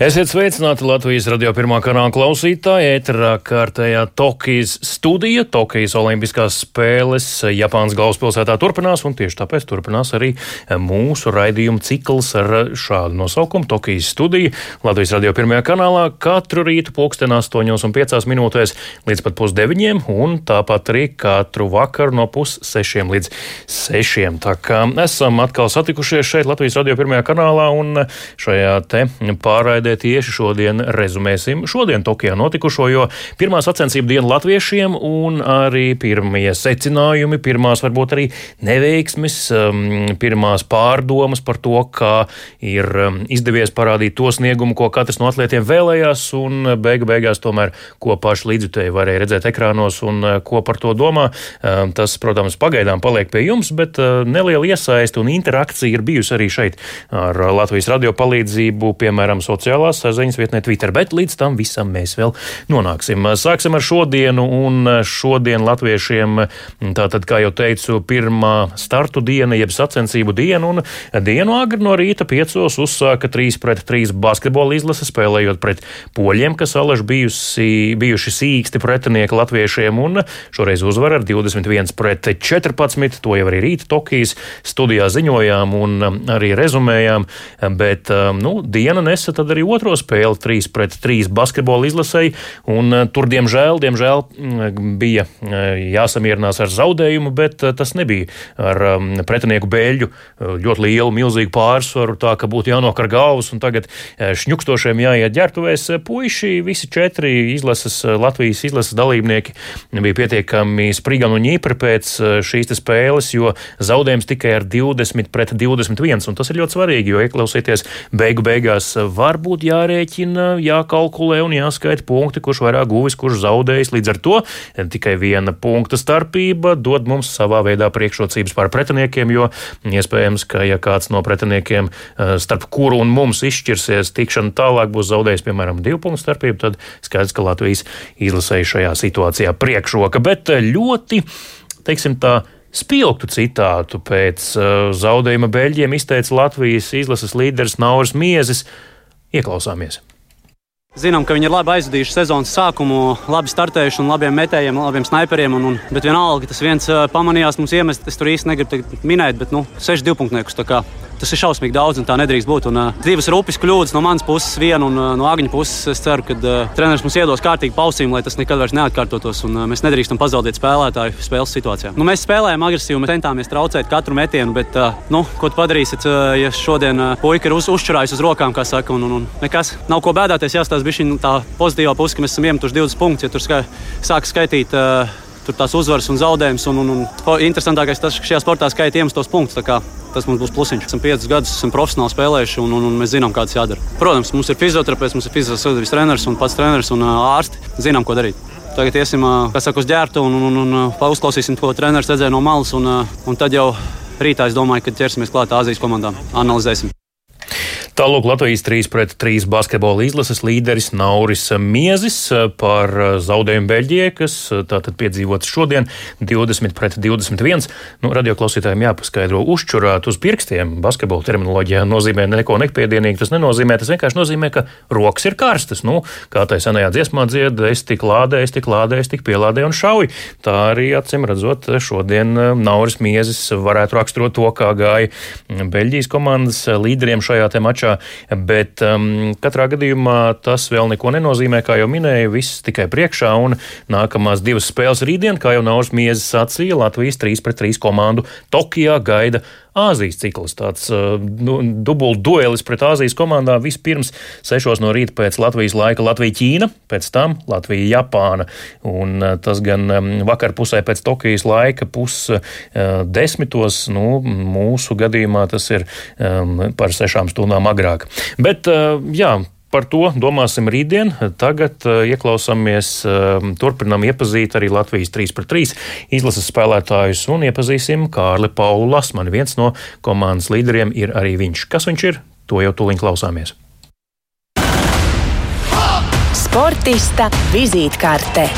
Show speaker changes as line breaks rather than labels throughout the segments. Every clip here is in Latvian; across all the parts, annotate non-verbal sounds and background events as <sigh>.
Esiet sveicināti Latvijas radio pirmā kanāla klausītāji. Ēterā kārtējā Tokijas studija, Tokijas Olimpiskās spēles Japānas galvaspilsētā turpinās, un tieši tāpēc turpinās arī mūsu raidījuma cikls ar šādu nosaukumu - Tokijas studija. Latvijas radio pirmajā kanālā katru rītu pulksten 8,5 minūtēs līdz pat pusdeviņiem, un tāpat arī katru vakaru no pussešiem līdz sešiem. Tā kā esam atkal satikušies šeit Latvijas radio pirmajā kanālā, un šajā te pārraidē atbildē tieši šodien rezumēsim šodien Tokijā notikušo, jo pirmā sacensību diena latviešiem un arī pirmie secinājumi, pirmās varbūt arī neveiksmes, um, pirmās pārdomas par to, kā ir um, izdevies parādīt to sniegumu, ko katrs no atlētiem vēlējās, un beigu beigās tomēr, ko paši līdzutēji varēja redzēt ekrānos un uh, ko par to domā. Um, tas, protams, pagaidām paliek pie jums, bet uh, neliela iesaiste un interakcija ir bijusi arī šeit ar Latvijas radio palīdzību, piemēram, sociālajā sociālās saziņas vietnē Twitter, bet līdz tam visam mēs vēl nonāksim. Sāksim ar šodienu, un šodien latviešiem, tātad, kā jau teicu, pirmā startu diena, jeb sacensību diena, un dienu agri no rīta piecos uzsāka 3 pret 3 basketbola izlase, spēlējot pret poļiem, kas alaži bijusi, bijuši sīksti pretinieki latviešiem, un šoreiz uzvar ar 21 pret 14. To jau arī rīta Tokijas studijā ziņojām un arī rezumējām, bet, nu, diena nesa tad arī otro spēli 3 pret 3 basketbola izlasēji, eh, tur, diemžēl, diemžēl mm, bija eh, jāsamierinās ar zaudējumu, bet eh, tas nebija ar mm, pretinieku bēļu ļoti lielu, milzīgu pārsvaru, tā ka būtu jānokar galvas, un tagad šņukstošiem jāiet ģērbtuvēs. Puiši, visi četri izlases, Latvijas izlases dalībnieki bija pietiekami sprigani un ņīpri pēc šīs spēles, jo zaudējums tikai ar 20 pret 21, un tas ir ļoti svarīgi, jo ieklausieties, beigu beigās varbūt būtu jārēķina, jākalkulē un jāskaita punkti, kurš vairāk guvis, kurš zaudējis. Līdz ar to tikai viena punkta starpība dod mums savā veidā priekšrocības pār pretiniekiem, jo iespējams, ka ja kāds no pretiniekiem, eh, starp kuru un mums izšķirsies tikšana tālāk, būs zaudējis, piemēram, divu punktu starpību, tad skaidrs, ka Latvijas izlasēja šajā situācijā priekšroka. Bet eh, ļoti, teiksim tā, Spilgtu citātu pēc uh, zaudējuma Beļģiem izteica Latvijas izlases līderis Nauris Miezis. Ieklausāmies!
Zinām, ka viņi ir labi aizvadījuši sezonas sākumu, labi startējuši un labiem metējiem, labiem sniperiem. Un, un, bet vienalga, tas viens uh, pamanījās mums iemest, es tur īsti negribu minēt, bet nu, seši divpunktniekus. Tas ir šausmīgi daudz, un tā nedrīkst būt. Un, uh, divas rupjas kļūdas no manas puses, viena un uh, no Agņa puses. Es ceru, ka uh, treneris mums iedos kārtīgi pausīm, lai tas nekad vairs neatkārtotos. Un, uh, mēs nedrīkstam pazaudēt spēlētāju spēles situācijā. Nu, mēs spēlējām agresīvi, mēs centāmies traucēt katru metienu, bet uh, nu, ko tu padarīsi, uh, ja šodien uh, puika ir uz, uzčurājis uz rokām, kā saka, un, un, un nekas nav ko bēdāties. Jāstāsta nu, tā pozitīvā puse, ka mēs esam iemetuši 20 punktus. Ja tur skai, sāk skaitīt. Uh, tur tās uzvaras un zaudējumus. Un, un, un interesantākais tas, ka šajā sportā skaita iemestos punktus. Tas mums būs plusiņš. Esam piecus gadus esam profesionāli spēlējuši, un, un, un mēs zinām, kā tas jādara. Protams, mums ir fizioterapeits, mums ir fizioterapeits treneris un pats treneris un ārsti. Zinām, ko darīt. Tagad iesim saka, uz ģērbtu un, un, un, un uzklausīsim, ko treneris redzēja no malas. Un, un tad jau rītā es domāju, ka ķersimies klāt Āzijas komandām. Analizēsim.
Tālāk Latvijas 3 pret 3 basketbola izlases līderis Nauris Miezis par zaudējumu Beļģijai, kas tātad piedzīvots šodien 20 pret 21. Nu, radio klausītājiem jāpaskaidro, uzčurāt uz pirkstiem basketbola terminoloģijā nozīmē neko nepiedienīgi. Tas nenozīmē, tas vienkārši nozīmē, ka rokas ir karstas. Nu, kā tai senajā dziesmā dzied, es tik lādēju, es tik lādēju, es tik pielādēju un šauju. Tā arī acīm redzot, šodien Nauris Miezis varētu raksturot to, kā gāja Beļģijas komandas līderiem šajā te mačā priekšā, bet um, katrā gadījumā tas vēl neko nenozīmē, kā jau minēju, viss tikai priekšā un nākamās divas spēles rītdien, kā jau Nauris Miezes sacīja, Latvijas 3 pret 3 komandu Tokijā gaida Āzijas cikls, tāds uh, nu, dubult duelis pret Āzijas komandām. Vispirms 6 no rīta pēc Latvijas laika Latvija-Ķīna, pēc tam Latvija-Japāna. Un uh, tas gan um, vakar pusē pēc Tokijas laika pus uh, nu, mūsu gadījumā tas ir um, par sešām stundām agrāk. Bet, jā, Par to domāsim rītdien. Tagad eh, ieklausāmies, eh, turpinām iepazīt arī Latvijas 3x3 izlases spēlētājus un iepazīsim Kārli Paulu Lasmani. Viens no komandas līderiem ir arī viņš. Kas viņš ir? To jau tūlīt klausāmies.
Sportista vizītkārte.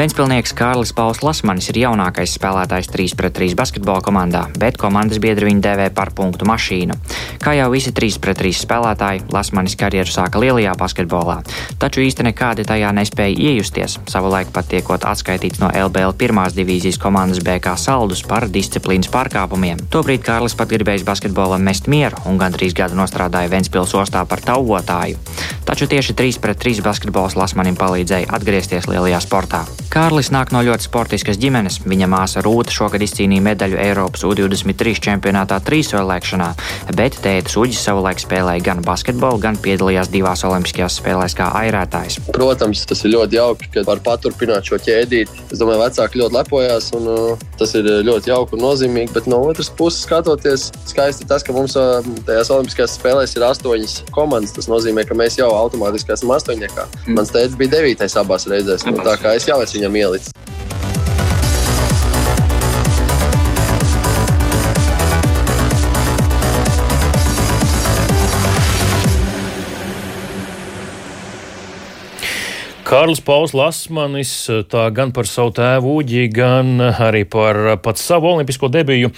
Ventspilnieks Kārlis Pauls Lasmanis ir jaunākais spēlētājs 3 pret 3 basketbola komandā, bet komandas biedri viņu dēvē par punktu mašīnu. Kā jau visi 3 pret 3 spēlētāji, Lasmanis karjeru sāka lielajā basketbolā, taču īsti nekādi tajā nespēja iejusties, savulaik pat tiekot atskaitīts no LBL pirmās divīzijas komandas BK saldus par disciplīnas pārkāpumiem. Tobrīd Kārlis pat gribējis basketbolam mest mieru un gandrīz gadu nostrādāja Ventspils ostā par tauvotāju. Taču tieši 3 pret 3 basketbols Lasmanim palīdzēja atgriezties lielajā sportā. Kārlis nāk no ļoti sportiskas ģimenes. Viņa māsa Rūta šogad izcīnīja medaļu Eiropas U23 čempionātā trīsvēlēkšanā, bet tēta Uģis savulaik spēlēja gan basketbolu, gan piedalījās divās olimpiskajās spēlēs kā airētājs.
Protams, tas ir ļoti jauki, ka var paturpināt šo ķēdīti. Es domāju, vecāki ļoti lepojās, un uh, tas ir ļoti jauki un nozīmīgi. Bet no otras puses, skatoties, skaisti tas, ka mums uh, tajās olimpiskajās spēlēs ir astoņas komandas. Tas nozīmē, ka mēs jau automātiski esam astoņniekā. Mm. Mans tēvs bija devītais abās reizēs. Nu, tā kā es jau esmu viņam ielicis.
Kārlis Pauls Lasmanis tā gan par savu tēvu Uģi, gan arī par pats savu olimpisko debiju,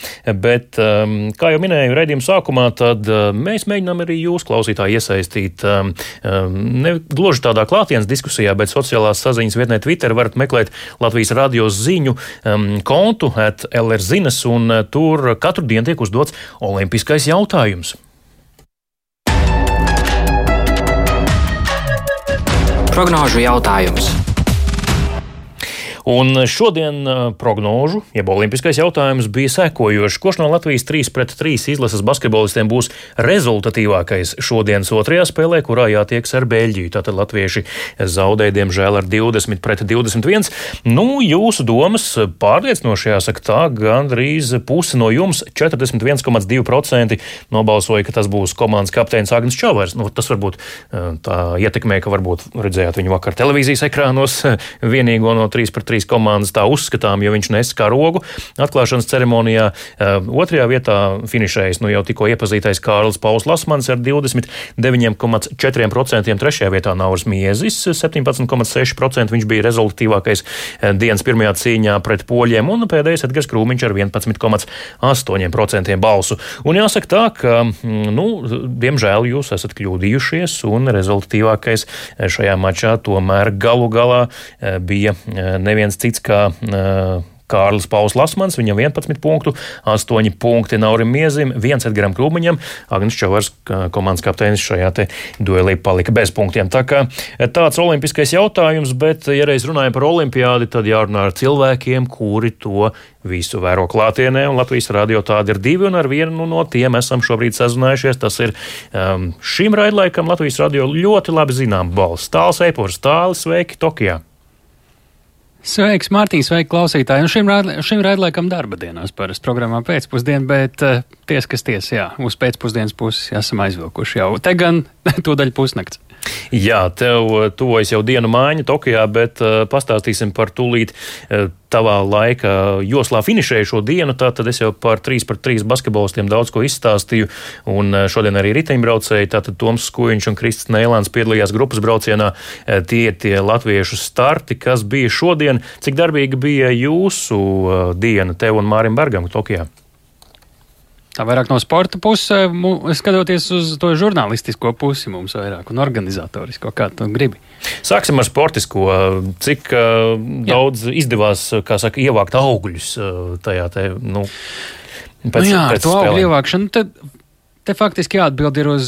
bet, um, kā jau minēju redzījuma sākumā, tad uh, mēs mēģinām arī jūs klausītāji iesaistīt um, um, ne gluži tādā klātienes diskusijā, bet sociālās saziņas vietnē Twitter varat meklēt Latvijas radio ziņu kontu at LR zinas, un uh, tur katru dienu tiek uzdots olimpiskais jautājums.
Prognožu jautājums.
Un šodien prognožu, jeb olimpiskais jautājums bija sekojošs. Kurš no Latvijas 3 pret 3 izlases basketbolistiem būs rezultatīvākais šodienas otrajā spēlē, kurā jātieks ar Beļģiju? Tātad latvieši zaudēja, diemžēl, ar 20 pret 21. Nu, jūsu domas pārliecinoši jāsaka tā, gandrīz pusi no jums, 41,2% nobalsoja, ka tas būs komandas kapteinis Agnēs Čavers. Nu, tas varbūt tā ietekmē, ka varbūt redzējāt viņu vakar televīzijas ekrānos vienīgo no 3 pret 3 trīs komandas tā uzskatām, jo viņš nes karogu atklāšanas ceremonijā. Uh, otrajā vietā finišējis nu, jau tikko iepazītais Kārlis Pauls Lasmans ar 29,4%. Trešajā vietā Nauris Miezis 17,6%. Viņš bija rezultatīvākais uh, dienas pirmajā cīņā pret poļiem, un pēdējais Edgars Krūmiņš ar 11,8% balsu. Un jāsaka tā, ka, mm, nu, diemžēl jūs esat kļūdījušies, un rezultatīvākais šajā mačā tomēr galu galā bija neviens neviens cits kā Kārlis Pauls Lasmans, viņam 11 punktu, 8 punkti Naurim Miezim, 1 Edgaram Krūmiņam, Agnis Čavars, komandas kapteinis šajā duelī palika bez punktiem. Tā kā tāds olimpiskais jautājums, bet, ja reiz runājam par olimpiādi, tad jārunā ar cilvēkiem, kuri to visu vēro klātienē, un Latvijas radio tādi ir divi, un ar vienu no tiem esam šobrīd sazinājušies. Tas ir um, šim raidlaikam Latvijas radio ļoti labi zinām balss. Tāls Eipors, tāls sveiki Tokijā!
Sveiks, Mārtiņš, sveiki klausītāji. Un šim, šim raidlaikam darba dienās parasti programmā pēcpusdienā, bet uh, ties, kas ties, jā, uz pēcpusdienas puses esam aizvilkuši jau. Te gan <laughs> tūdaļ pusnakts.
Jā, tev uh, tuvojas jau dienu mājiņa Tokijā, bet uh, pastāstīsim par tūlīt uh, tavā laika joslā finišēju šo dienu. Tātad es jau par 3 par 3 basketbolistiem daudz ko izstāstīju, un uh, šodien arī riteņbraucēji, tātad Toms Skujiņš un Kristis Neilāns piedalījās grupas braucienā. Uh, tie tie latviešu starti, kas bija šodien. Cik darbīga bija jūsu uh, diena tev un Mārim Bergam Tokijā?
Tā vairāk no sporta puses, skatoties uz to žurnālistisko pusi, mums vairāk un organizatorisko, kā tu gribi.
Sāksim ar sportisko. Cik uh, daudz Jā. izdevās, kā saka, ievākt augļus uh, tajā te, nu,
pēc, nu jā, pēc to augļu ievākšanu. Tad Te faktiski jāatbild ir uz,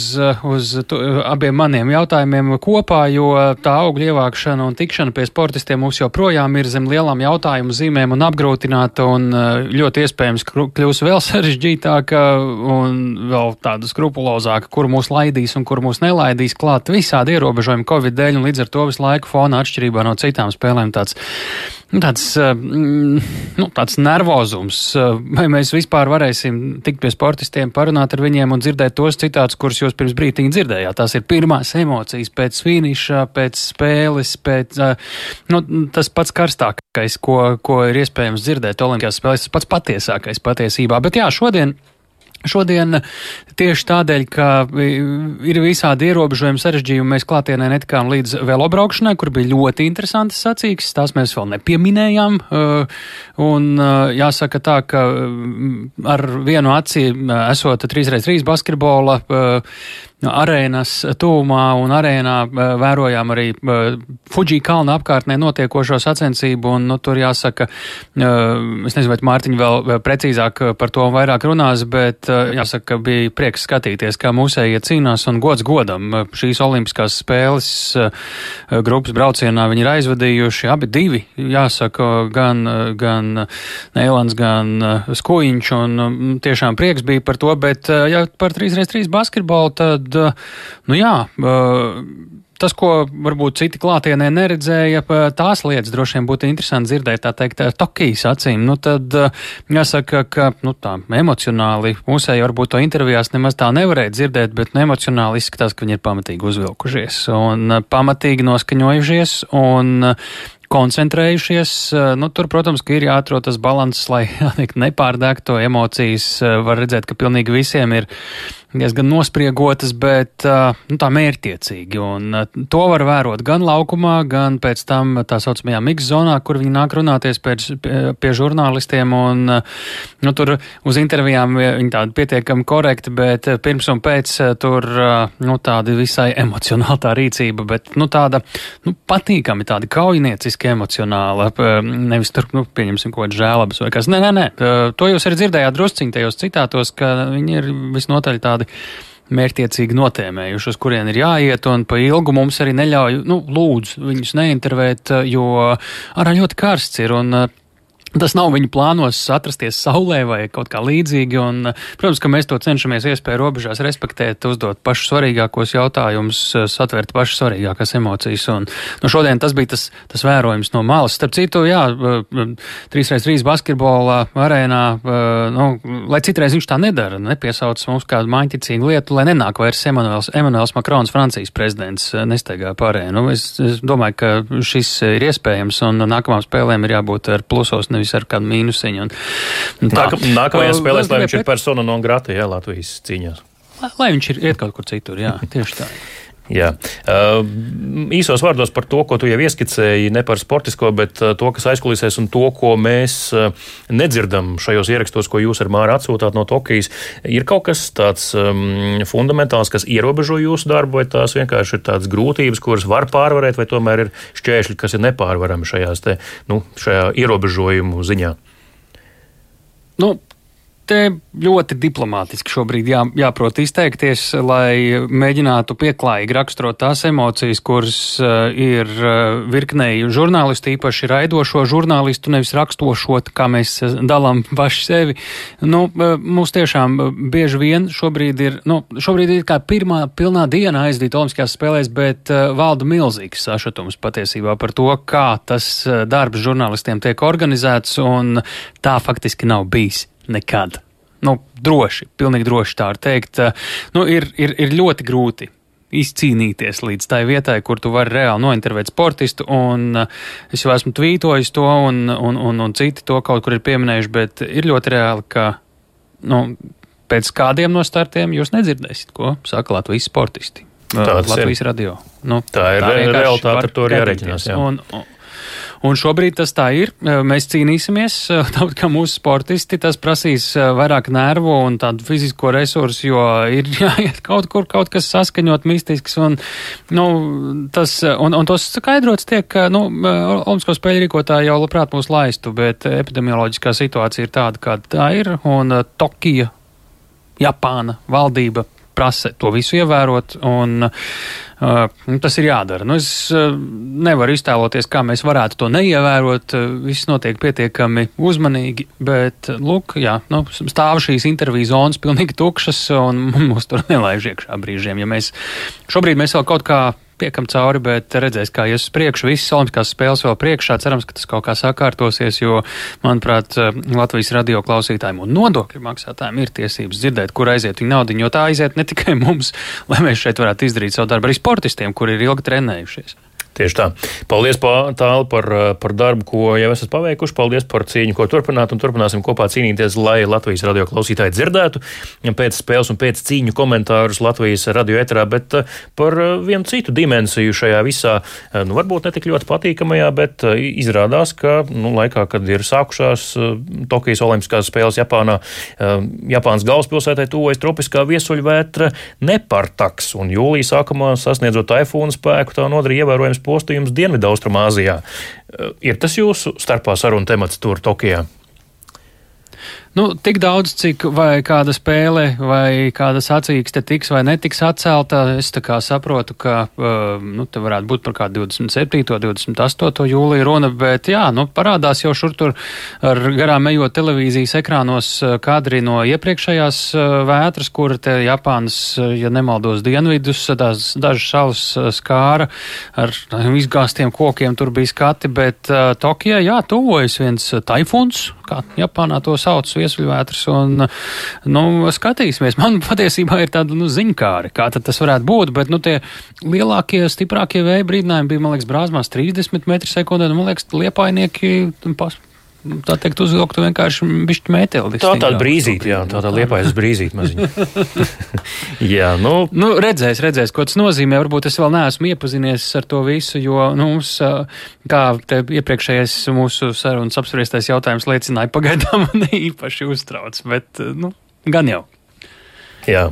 uz to, abiem maniem jautājumiem kopā, jo tā augļu ievākšana un tikšana pie sportistiem mums joprojām ir zem lielām jautājumu zīmēm un apgrūtināta un ļoti iespējams kļūs vēl <laughs> sarežģītāka un vēl tāda skrupulozāka, kur mūs laidīs un kur mūs nelaidīs klāt. Visādi ierobežojumi Covid dēļ un līdz ar to visu laiku fona atšķirībā no citām spēlēm tāds tāds, eh, mm, nu, tāds nervozums, eh, vai mēs vispār varēsim tikt pie sportistiem, parunāt ar viņiem un dzirdēt tos citātus, kurus jūs pirms brīdiņa dzirdējāt. Tās ir pirmās emocijas pēc finiša, pēc spēles, pēc eh, nu, tas pats karstākais, ko, ko ir iespējams dzirdēt Olimpiskās spēlēs, tas pats patiesākais patiesībā. Bet jā, šodien Šodien tieši tādēļ, ka ir visādi ierobežojumi, sarežģījumi, mēs klātienē netikām līdz velobraukšanai, kur bija ļoti interesantas sacīkstes, tās mēs vēl nepieminējām. Uh, un uh, jāsaka tā, ka ar vienu acī esot 3x3 basketbola arēnas tūmā un arēnā vērojām arī Fuji kalna apkārtnē notiekošo sacensību, un nu, tur jāsaka, es nezinu, vai Mārtiņa vēl precīzāk par to vairāk runās, bet jāsaka, bija prieks skatīties, kā mūsējie cīnās un gods godam. Šīs olimpiskās spēles grupas braucienā viņi ir aizvadījuši abi divi, jāsaka, gan, gan Neilans, gan Skuiņš, un tiešām prieks bija par to, bet ja par 3x3 basketbolu, tad nu jā, tas, ko varbūt citi klātienē neredzēja, tās lietas droši vien būtu interesanti dzirdēt, tā teikt, Tokijas acīm. Nu, tad jāsaka, ka nu, tā emocionāli mūsēji varbūt to intervijās nemaz tā nevarēja dzirdēt, bet nu, emocionāli izskatās, ka viņi ir pamatīgi uzvilkušies un pamatīgi noskaņojušies un koncentrējušies. Nu, tur, protams, ir jāatrod tas balanss, lai <laughs> nepārdēgtu emocijas. Var redzēt, ka pilnīgi visiem ir diezgan nospriegotas, bet nu, tā mērķtiecīgi. Un to var vērot gan laukumā, gan pēc tam tā saucamajā mix zonā, kur viņi nāk runāties pēc, pie, pie žurnālistiem. Un, nu, tur uz intervijām viņi tādi pietiekami korekti, bet pirms un pēc tur nu, tāda visai emocionāla tā rīcība, bet nu, tāda nu, patīkami, tāda kaujinieciski emocionāla. Nevis tur, nu, pieņemsim, kaut kāds žēlabas vai kas. Nē, nē, nē. To jūs arī dzirdējāt drusciņi tajos citātos, ka viņi ir visnotaļ tādi tādi mērķiecīgi notēmējuši, uz kurien ir jāiet, un pa ilgu mums arī neļauj, nu, lūdzu, viņus neintervēt, jo ārā ļoti karsts ir, un Tas nav viņu plānos atrasties saulē vai kaut kā līdzīgi, un, protams, ka mēs to cenšamies iespēju robežās respektēt, uzdot pašus svarīgākos jautājumus, satvērt pašas svarīgākās emocijas, un nu, šodien tas bija tas, tas vērojums no malas. Starp citu, jā, 3x3 basketbolā arēnā, nu, lai citreiz viņš tā nedara, nepiesauc mums kādu maņķicīgu lietu, lai nenāk vairs Emanuels, Emanuels Makrons, Francijas prezidents, nesteigā pārējā. Nu, es, es domāju, ka šis ir iespējams, un nākamām spēlēm ir jābūt ar plusos, nevis nevis ar kādu mīnusiņu. Un,
un tā, Nāk, nākamajā spēlē, lai viņš ir persona non grata, jā, Latvijas cīņās.
Lai, lai viņš ir iet kaut kur citur, jā, tieši tā.
Jā. Īsos vārdos par to, ko tu jau ieskicēji, ne par sportisko, bet to, kas aizkulisēs un to, ko mēs nedzirdam šajos ierakstos, ko jūs ar Māru atsūtāt no Tokijas. Ir kaut kas tāds fundamentāls, kas ierobežo jūsu darbu, vai tās vienkārši ir tādas grūtības, kuras var pārvarēt, vai tomēr ir šķēršļi, kas ir nepārvarami šajās te, nu, šajā ierobežojumu ziņā?
Nu, Te ļoti diplomātiski šobrīd jā, jāprot izteikties, lai mēģinātu pieklājīgi raksturot tās emocijas, kuras uh, ir uh, virknei žurnālisti, īpaši raidošo žurnālistu, nevis rakstošot, kā mēs dalām paši sevi. Nu, uh, mums tiešām bieži vien šobrīd ir, nu, šobrīd ir kā pirmā pilnā diena aizdīt Olimpiskajās spēlēs, bet uh, valda milzīgs sašutums patiesībā par to, kā tas uh, darbs žurnālistiem tiek organizēts, un tā faktiski nav bijis nekad. Nu, droši, pilnīgi droši tā var teikt. Nu, ir, ir, ir ļoti grūti izcīnīties līdz tai vietai, kur tu vari reāli nointervēt sportistu. Un es jau esmu tvītojis to, un, un, un, un citi to kaut kur ir pieminējuši, bet ir ļoti reāli, ka nu, pēc kādiem no startiem jūs nedzirdēsiet, ko saka Latvijas sportisti. Tāds Latvijas ir. radio. Nu,
tā ir tā realitāte, ar to arī jārēķinās. Un, un,
Un šobrīd tas tā ir. Mēs cīnīsimies, tāpat kā mūsu sportisti. Tas prasīs vairāk nervu un tādu fizisko resursu, jo ir <laughs> jāiet kaut kur kaut kas saskaņot mistisks. Un, nu, tas, un, un tos skaidrots tiek, ka nu, Olimpisko spēļu rīkotāji jau labprāt mūs laistu, bet epidemioloģiskā situācija ir tāda, kāda tā ir. Un Tokija, Japāna valdība prasa to visu ievērot, un uh, tas ir jādara. Nu, es uh, nevaru iztēloties, kā mēs varētu to neievērot. Uh, viss notiek pietiekami uzmanīgi, bet, lūk, jā, nu, stāv šīs interviju zonas pilnīgi tukšas, un <laughs> mūs tur nelaiž iekšā brīžiem. Ja mēs šobrīd mēs vēl kaut kā piekam cauri, bet redzēs, kā ies uz priekšu. Visas olimpiskās spēles vēl priekšā. Cerams, ka tas kaut kā sakārtosies, jo, manuprāt, Latvijas radio klausītājiem un nodokļu maksātājiem ir tiesības dzirdēt, kur aiziet viņa naudiņa, jo tā aiziet ne tikai <laughs> mums, lai mēs šeit varētu izdarīt savu darbu, arī sportistiem, kuri ir ilgi trenējušies.
Tieši tā. Paldies, Tāli, par, par darbu, ko jau esat paveikuši. Paldies par cīņu, ko turpināt. Un turpināsim kopā cīnīties, lai Latvijas radio klausītāji dzirdētu pēc spēles un pēc cīņu komentārus Latvijas radio etrā, bet eh, par eh, vienu citu dimensiju šajā visā, eh, nu, varbūt ne tik ļoti patīkamajā, bet izrādās, ka nu, laikā, kad ir sākušās Tokijas Olimpiskās spēles Japānā, Japānas galvaspilsētai tuvojas tropiskā viesuļvētra nepartaks, un jūlija sākumā sasniedzot taifūnu spēku, tā nodarīja ievērojams postījums Dienvidaustrumāzijā. Ir tas jūsu starpā saruna temats tur Tokijā?
Nu, tik daudz, cik vai kāda spēle vai kāda sacīkste tiks vai netiks atcelta, es tā kā saprotu, ka, uh, nu, te varētu būt par kādu 27. 28. jūliju runa, bet jā, nu, parādās jau šur tur ar garām ejot televīzijas ekrānos kadri no iepriekšējās vētras, kur te Japānas, ja nemaldos, dienvidus, tās dažas salas skāra ar izgāstiem kokiem, tur bija skati, bet uh, Tokijā, jā, tuvojas viens taifuns, kā Japānā to sauc, viesuļvētras, un, nu, skatīsimies. Man patiesībā ir tāda, nu, ziņkāri, kā tas varētu būt, bet, nu, tie lielākie, stiprākie vēja brīdinājumi bija, man liekas, brāzmās 30 metri sekundē, un, man liekas, liepainieki pas tā teikt, uzvilktu vienkārši bišķi mēteli.
Tā tāda brīzīte, jā, tā tā liepājas brīzīte maziņa. <laughs> jā, nu.
Nu, redzēs, redzēs, ko tas nozīmē. Varbūt es vēl neesmu iepazinies ar to visu, jo, nu, mums, kā te iepriekšējais mūsu sarunas apspriestais jautājums liecināja, pagaidām <laughs> man īpaši uztrauc, bet, nu, gan jau.
Jā,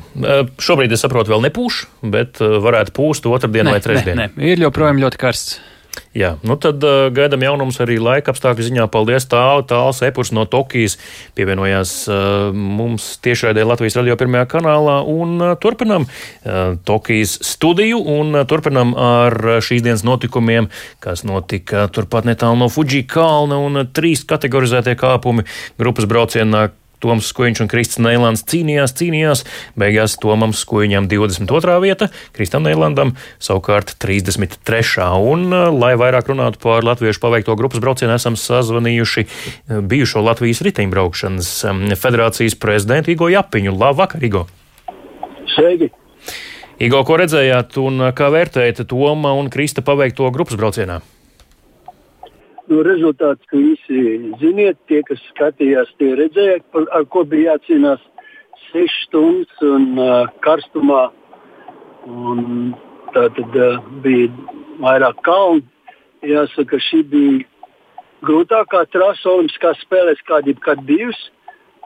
šobrīd es saprotu, vēl nepūš, bet varētu pūst otrdien ne, vai trešdien.
Nē, nē, ir joprojām ļoti karsts.
Jā, nu tad uh, gaidām jaunums arī laika apstākļu ziņā. Paldies tālu, tāls epurs no Tokijas pievienojās uh, mums tiešraidē Latvijas radio pirmajā kanālā. Un uh, turpinam uh, Tokijas studiju un uh, turpinam ar šīs dienas notikumiem, kas notika turpat netālu no Fuji kalna. Un uh, trīs kategorizētie kāpumi. Grupas braucienā Toms Skuiņš un Kristis Neilands cīnījās, cīnījās. Beigās Tomam Skuiņam 22. vieta, Kristam Neilandam savukārt 33. Un, uh, lai vairāk runātu par latviešu paveikto grupas braucienu, esam sazvanījuši uh, bijušo Latvijas riteņbraukšanas um, federācijas prezidentu Igo Japiņu. Labvakar, Igo!
Sveiki!
Igo, ko redzējāt un kā vērtējat Toma un Krista paveikto grupas braucienā?
Nu, rezultāts, visi ziniet, tie, kas skatījās, tie redzēja, par, ar ko bija jācīnās 6 stundas un uh, karstumā. Un tā tad uh, bija vairāk kalnu. Jāsaka, šī bija grūtākā trasa Olimpiskās spēlēs, kāda jebkad bijusi.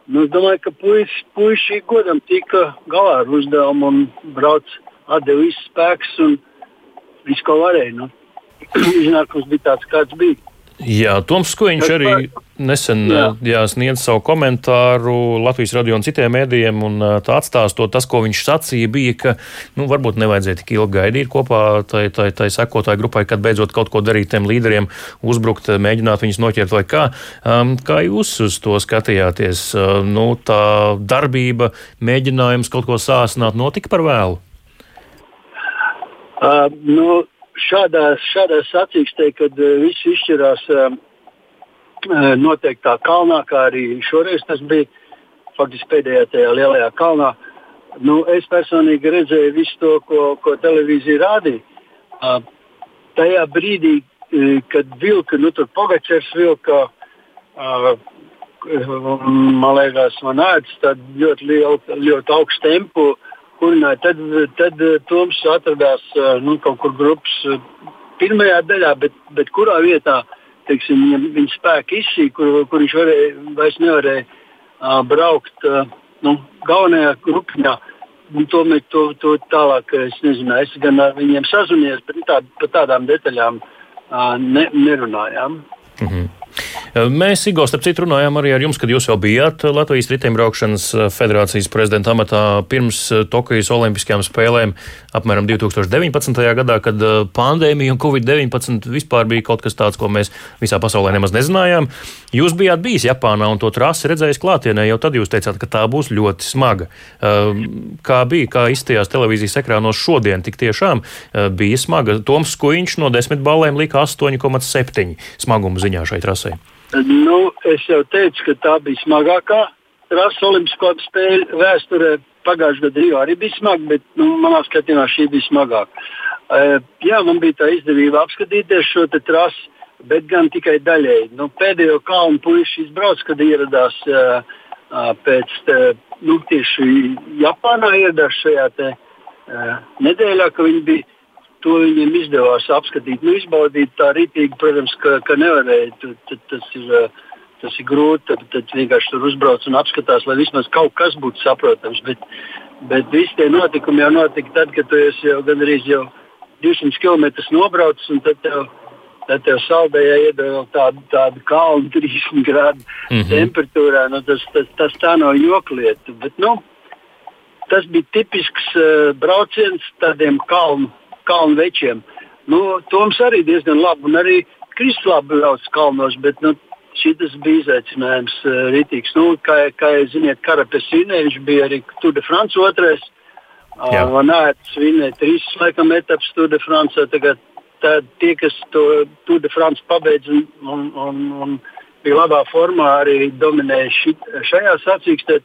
Nu, es domāju, ka puiši, puiši godam tika galā ar uzdevumu un brauc, atdeva visu spēkus un visu, ko varēja. Nu. <clears throat> Iznākums bija tāds, kāds bija.
Jā, Toms Skuiņš arī nesen jā. Jā, sniedz savu komentāru Latvijas radio un citiem mēdījiem, un tā atstāstot tas, ko viņš sacīja, bija, ka nu, varbūt nevajadzēja tik ilgi gaidīt kopā tai, tai, tai sekotāju grupai, kad beidzot kaut ko darīt tiem līderiem, uzbrukt, mēģināt viņus noķert vai kā. Um, kā jūs uz to skatījāties? Uh, nu, tā darbība, mēģinājums kaut ko sāsināt notika par vēlu?
Uh, nu, šādā, šādā sacīkstē, kad uh, viss izšķirās uh, noteiktā kalnā, kā arī šoreiz tas bija faktiski pēdējā tajā lielajā kalnā. Nu, es personīgi redzēju visu to, ko, ko televīzija rādīja. Tajā brīdī, kad vilka, nu, tur Pogačers vilka, man liekas, man ēdz ļoti lielu, ļoti augstu tempu. Kurināja. Tad, tad eh, Toms atradās eh, nu, kaut kur grupas eh, pirmajā daļā, bet, bet kurā vietā teiksim, viņa, viņa spēka izsīja, kur, kur viņš varēja, vairs nevarēja uh, braukt uh, nu, galvenajā grupiņā. Tomēr to, to tālāk es nezinu, es gan ar viņiem sazvanījos, bet tā, par tādām detaļām uh, ne, nerunājām.
Mm -hmm. Mēs, Igor, starp citu, runājām arī ar jums, kad jūs jau bijāt Latvijas riteņbraukšanas federācijas prezidenta amatā pirms Tokijas Olimpiskajām spēlēm apmēram 2019. gadā, kad pandēmija un Covid-19 vispār bija kaut kas tāds, ko mēs visā pasaulē nemaz nezinājām. Jūs bijāt bijis Japānā un to trasi redzējis klātienē, jau tad jūs teicāt, ka tā būs ļoti smaga. Kā bija, kā izstījās televīzijas ekrānos šodien, tik tiešām bija smaga. Toms Skuiņš no desmit balēm lika 8,7 smaguma ziņā šai trasē.
Nu, es jau teicu, ka tā bija smagākā trasa Olimpisko spēļu vēsturē. Pagājušajā gadā Rio arī bija smaga, bet nu, manā skatījumā šī bija smagāka. Jā, man bija tā izdevība apskatīties šo trasi, bet gan tikai daļēji. Nu, pēdējo kalnu puiši izbrauc, kad ieradās pēc nu, tieši Japānā, ieradās šajā te, nedēļā, ka viņi bija. To viņiem izdevās apskatīt, nu, izbaudīt tā rītīgi, protams, ka, ka nevarēja. Tad, tad, tas ir tas ir grūti. Tad, tad vienkārši tur uzbrauc un apskatās, lai vismaz kaut kas būtu saprotams. Bet, bet visi tie notikumi jau notika tad, kad tu esi jau gandrīz jau 200 km nobraucis un tad tev. Tad tev saldējā iedod tādu, tādu kalnu <laughs> 30 grādu mm -hmm. temperatūrā. Nu, tas, tas, tas tā nav joklieta. Bet, nu, tas bija tipisks uh, brauciens tādiem kalnu, kalnu večiem. Nu, Toms arī diezgan labi un arī Kristus labi brauc kalnos, bet nu, šis bija izaicinājums uh, rītīgs. Nu, kā, kā jūs zināt, Karapesīnē viņš bija arī Tour de France otrais. Uh, Van Aerts vinēja trīs laikam etapas Tour de France. Tagad tā, tie, kas to Tour de France pabeidz un, un, un, un bija labā formā, arī dominēja šit, šajā sacīkstē.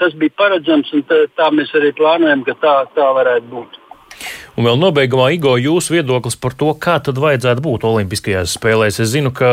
Tas bija paredzams un tā, tā mēs arī plānojam, ka tā, tā varētu būt.
Un vēl nobeigumā, Igo, jūsu viedoklis par to, kā tad vajadzētu būt Olimpiskajās spēlēs. Es zinu, ka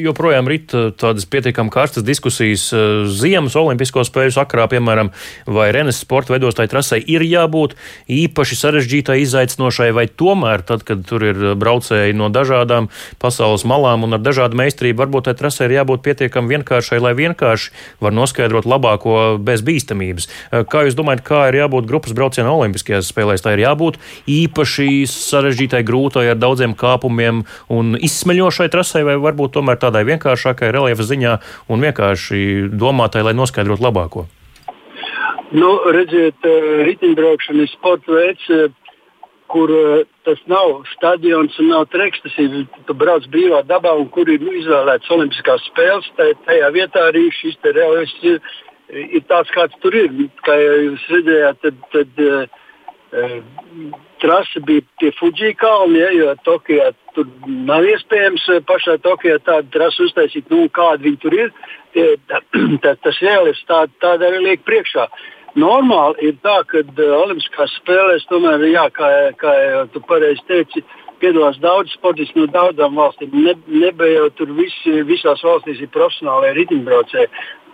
joprojām rit uh, tādas pietiekami karstas diskusijas uh, ziemas Olimpisko spēļu sakarā, piemēram, vai Renes sporta veidotāji trasē ir jābūt īpaši sarežģītai, izaicinošai, vai tomēr tad, kad tur ir braucēji no dažādām pasaules malām un ar dažādu meistarību, varbūt tai trasē ir jābūt pietiekami vienkāršai, lai vienkārši var noskaidrot labāko bez bīstamības. Uh, kā jūs domājat, kā ir jābūt grupas braucienā Olimpiskajās spēlēs? Tā ir jābūt īpaši sarežģītai, grūtai, ar daudziem kāpumiem un izsmeļošai trasei, vai varbūt tomēr tādai vienkāršākai reliefa ziņā un vienkārši domātai, lai noskaidrotu labāko?
Nu, redziet, eh, riteņbraukšana ir sporta veids, eh, kur eh, tas nav stadions un nav treks. Tas ir tu brauc brīvā dabā, un kur ir nu, izvēlēts Olimpiskās spēles. Tajā vietā arī šis reliefs ir, ir tāds, kāds tur ir. Kā jūs redzējāt, tad, tad trase bija pie Fuji kalna, ja, jo Tokijā tur nav iespējams eh, pašā Tokijā tādu trasi uztaisīt, nu, kāda viņi tur ir. Tie, tā, <clears throat> tā, tas reāls tā, tāda arī liek priekšā. Normāli ir tā, ka uh, Olimpiskās spēlēs tomēr, jā, kā, kā tu pareizi teici, piedalās daudz sportisti no daudzām valstīm. Ne, nebija jau tur visi, visās valstīs ir profesionāli riteņbraucēji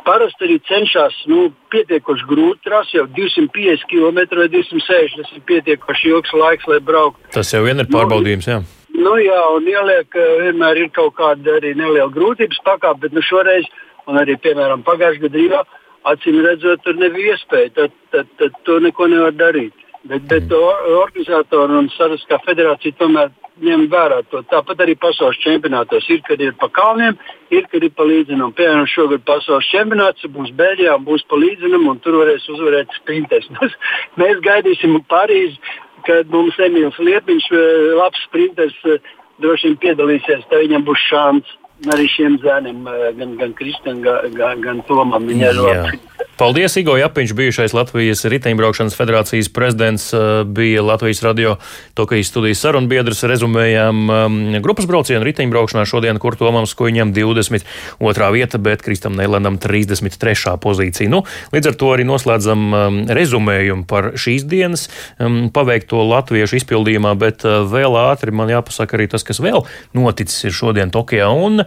parasti arī cenšas nu, pietiekoši grūti trasi, jau 250 km vai 260 tas ir pietiekoši ilgs laiks, lai brauktu.
Tas jau vien ir pārbaudījums. Jā.
Nu, jā, un ieliek, vienmēr ir kaut kāda arī neliela grūtības pakāpe, bet nu, šoreiz, un arī piemēram pagājušajā gadā acīm redzot, tur nebija iespēja. Tad, tad, tad to neko nevar darīt. Bet, bet mm. organizatori un Saraskā federācija tomēr ņem vērā to. Tāpat arī pasaules čempionātos ir, kad ir pa kalniem, ir, kad ir pa līdzinām. Piemēram, šogad pasaules čempionāts būs Beļģijā, būs pa līdzinām, un tur varēs uzvarēt sprintes. <laughs> Mēs gaidīsim Parīzi, kad mums Emīls Liepiņš, eh, labs sprinters, eh, droši vien piedalīsies, tad viņam būs šāns arī šiem zēniem, eh, gan, gan Kristam, gan, gan, Tomam. Viņa labi.
Paldies, Igo Japiņš, bijušais Latvijas riteņbraukšanas federācijas prezidents, eh, bija Latvijas radio Tokijas studijas sarunbiedrs. Rezumējām um, grupas braucienu riteņbraukšanā šodien, kur Tomam Skuiņam 22. vieta, bet Kristam Neilandam 33. pozīcija. Nu, līdz ar to arī noslēdzam um, rezumējumu par šīs dienas um, paveikto latviešu izpildījumā, bet uh, vēl ātri man jāpasaka arī tas, kas vēl noticis ir šodien Tokijā. Un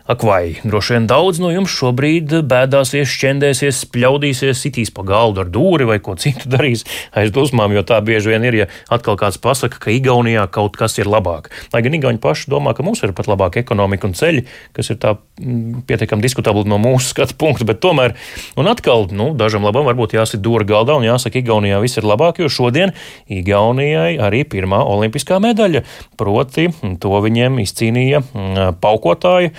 Ak, vai droši vien daudz no jums šobrīd bēdāsies, šķendēsies, spļaudīsies, sitīs pa galdu ar dūri vai ko citu darīs aiz dusmām, jo tā bieži vien ir, ja atkal kāds pasaka, ka Igaunijā kaut kas ir labāk. Lai gan Igauni paši domā, ka mums ir pat labāka ekonomika un ceļi, kas ir tā mm, pietiekami diskutabli no mūsu skatu punkta, bet tomēr, un atkal, nu, dažam labam varbūt jāsit dūri galdā un jāsaka, Igaunijā viss ir labāk, jo šodien Igaunijai arī pirmā olimpiskā medaļa, proti to viņiem izcīnīja mm, paukotāji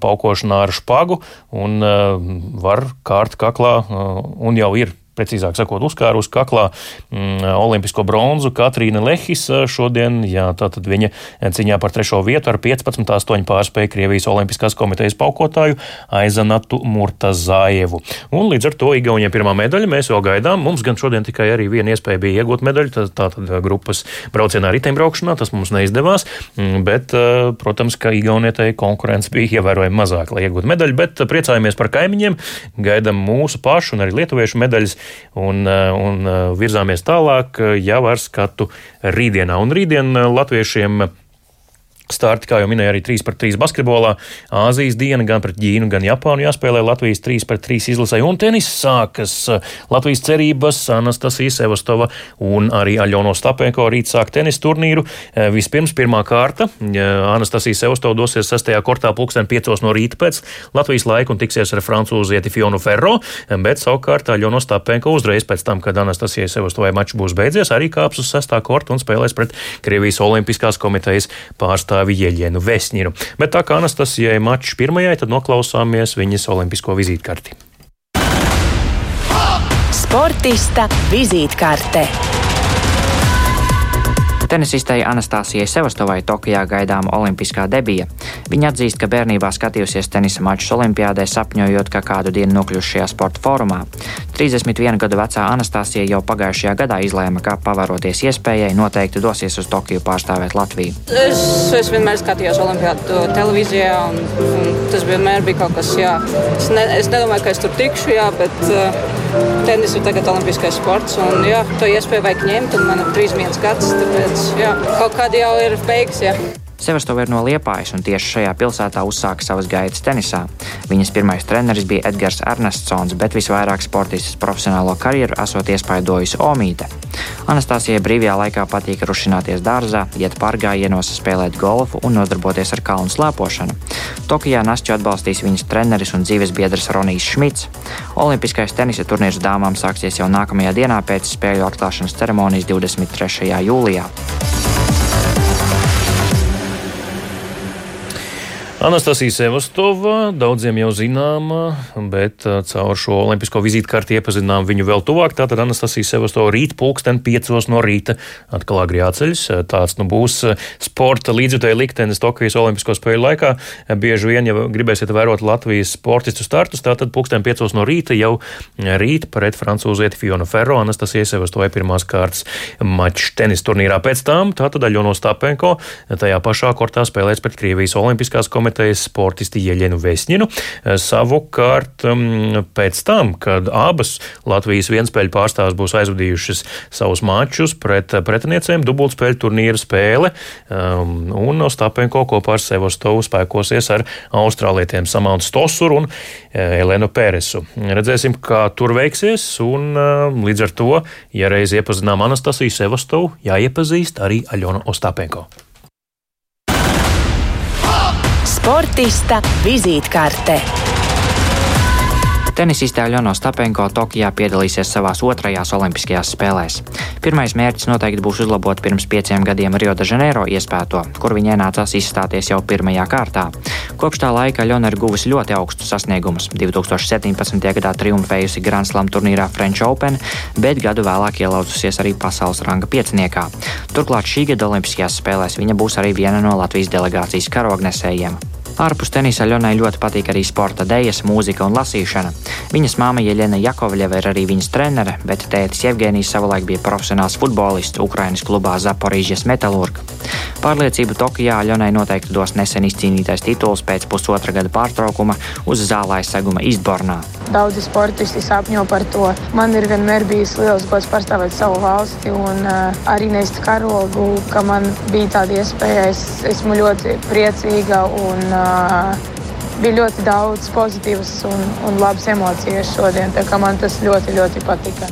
paukošanā ar špagu un uh, var kārt kaklā uh, un jau ir precīzāk sakot, uzkārus kaklā mm, olimpisko bronzu Katrīna Lehis šodien. Jā, tātad viņa ciņā par trešo vietu ar 15,8 pārspēju Krievijas Olimpiskās komitejas paukotāju Aizanatu Murtazājevu. Un līdz ar to Igaunijai pirmā medaļa mēs vēl gaidām. Mums gan šodien tikai arī viena iespēja bija iegūt medaļu, tātad grupas braucienā riteņbraukšanā, tas mums neizdevās, mm, bet, protams, ka Igaunijai konkurence bija ievērojami mazāka, lai iegūtu medaļu, bet priecājamies par kaimiņiem, gaidām mūsu pašu un arī lietuviešu medaļas un, un virzāmies tālāk jau ar skatu rītdienā. Un rītdien latviešiem Starti, kā jau minēju, arī 3 pret 3 basketbolā. Āzijas diena gan pret Ķīnu, gan Japānu jāspēlē Latvijas 3 pret 3 izlasē. Un tenis sākas Latvijas cerības, Anastasija Sevastova un arī Aļono Stapenko rīt sāk tenis turnīru. Vispirms pirmā kārta. Anastasija Sevastova dosies 6. kortā pulksten 5 no rīta pēc Latvijas laika un tiksies ar francūzieti Fionu Ferro, bet savukārt Aļono Stapenko uzreiz pēc tam, kad Anastasija Sevastovai mačs būs beidzies, arī kāps uz 6. korta un spēlēs pret Krievijas Olimpiskās komitejas pārstāvju pārstāvi Jeļenu Vesņinu. Bet tā kā Anastasijai mačs pirmajai, tad noklausāmies viņas olimpisko vizītkarti.
Sportista vizītkarte.
Tenisistei Anastasijai Sevastovai Tokijā gaidām olimpiskā debija. Viņa atzīst, ka bērnībā skatījusies tenisa mačus Olimpijādē, sapņojot, ka kādu dienu nokļūs šajā sporta fórumā. 31 gadu vecā Anastasija jau pagājušajā gadā izlēma, ka pavaroties iespējai, noteikti dosies uz Tokiju pārstāvēt Latviju.
Es, es vienmēr skatījos Olimpijādu televīzijā, un, un tas vienmēr bija kaut kas, jā. Es, ne, es nedomāju, ka es tur tikšu, jā, bet uh, tenis ir tagad olimpiskais sports, un jā, to iespēju vajag ņemt, un man ir 31 gads, tāpēc jā, kaut kādi jau ir beigas. Jā.
Sevastova ir no Liepājas un tieši šajā pilsētā uzsāka savas gaitas tenisā. Viņas pirmais treneris bija Edgars Ernestsons, bet visvairāk sportistas profesionālo karjeru esot iespaidojusi Omīte. Anastasijai brīvajā laikā patīk rušināties dārzā, iet pārgājienos, spēlēt golfu un nodarboties ar kalnu slēpošanu. Tokijā Nastju atbalstīs viņas treneris un dzīves biedrs Ronijs Šmits. Olimpiskais tenisa turnīrs dāmām sāksies jau nākamajā dienā pēc spēļu atklāšanas ceremonijas 23. jūlijā.
Anastasija Sevastova, daudziem jau zināma, bet uh, caur šo olimpisko vizītkarti iepazinām viņu vēl tuvāk. Tātad Anastasija Sevastova rīt pulksten piecos no rīta atkal agri jāceļas. Tāds nu būs uh, sporta līdzjutēja liktenis Tokijas olimpisko spēļu laikā. Bieži vien, ja gribēsiet vērot Latvijas sportistu startus, tātad pulksten piecos no rīta jau rīt pret francūzieti Fionu Ferro Anastasija Sevastovai pirmās kārtas mačs tenis turnīrā. Pēc tam tātad Aļono Stapenko tajā pašā kortā spēlēs pret Krievijas olimpiskās komitejas komitejas sportisti Ieļenu Vesņinu. Eh, savukārt mm, pēc tam, kad abas Latvijas vienspēļu pārstāvs būs aizvadījušas savus mačus pret pretiniecēm, dubultspēļu turnīra spēle, um, un Ostapenko kopā ar Sevostovu spēkosies ar austrālietiem Samantu Stosuru un eh, Elenu Pēresu. Redzēsim, kā tur veiksies, un um, līdz ar to, ja reiz iepazinām Anastasiju Sevostovu, jāiepazīst arī Aļona Ostapenko.
Sportista vizītkarte.
Tenisiste Aļona Stapenko Tokijā piedalīsies savās otrajās Olimpiskajās spēlēs. Pirmais mērķis noteikti būs uzlabot pirms pieciem gadiem Rio de Janeiro iespēto, kur viņai nācās izstāties jau pirmajā kārtā. Kopš tā laika Aļona ir guvusi ļoti augstus sasniegumus. 2017. gadā triumfējusi Grand Slam turnīrā French Open, bet gadu vēlāk ielauzusies arī pasaules ranga pieciniekā. Turklāt šī gada Olimpiskajās spēlēs viņa būs arī viena no Latvijas delegācijas karognesējiem. Ārpus tenisa Ļonai ļoti patīk arī sporta dēļas, mūzika un lasīšana. Viņas māma Jeļena Jakovļeva ir arī viņas trenere, bet tētis Jevgenijs savulaik bija profesionāls futbolists Ukrainas klubā Zaporīžas Metalurga. Pārliecību Tokijā Ļonai noteikti dos nesen izcīnītais tituls pēc pusotra gada pārtraukuma uz zālē seguma Istbornā.
Daudzi sportisti sapņo par to. Man ir vienmēr bijis liels gods pārstāvēt savu valsti un uh, arī nest karogu, ka man bija tāda iespēja. Es esmu ļoti priecīga un uh, bija ļoti daudz pozitīvas un, un labas emocijas šodien. Man tas ļoti, ļoti patika.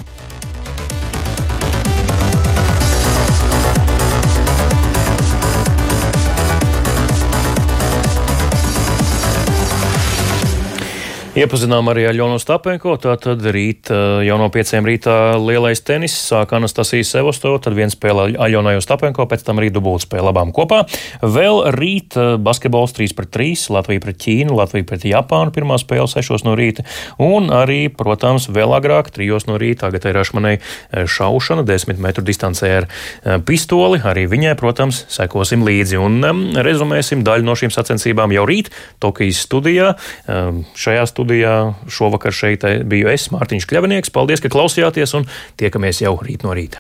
Iepazinām arī ar Jonu Stapenko. Tātad rīt jau no pieciem rītā lielais tenis sāk Anastasija Sevostova, tad viens spēlē Aļonai Stapenko, pēc tam arī dubult spēlē abām kopā. Vēl rīt basketbols 3 pret 3, Latvija pret Ķīnu, Latvija pret Japānu pirmā spēle 6 no rīta. Un arī, protams, vēl agrāk 3 no rītā Gatai Rašmanai šaušana 10 metru distancē ar pistoli. Arī viņai, protams, sekosim līdzi un um, rezumēsim daļu no šīm sacensībām jau rīt Tokijas studijā. Šajā studijā studijā šovakar šeit biju es, Mārtiņš Kļavinieks. Paldies, ka klausījāties un tiekamies jau rīt no rīta.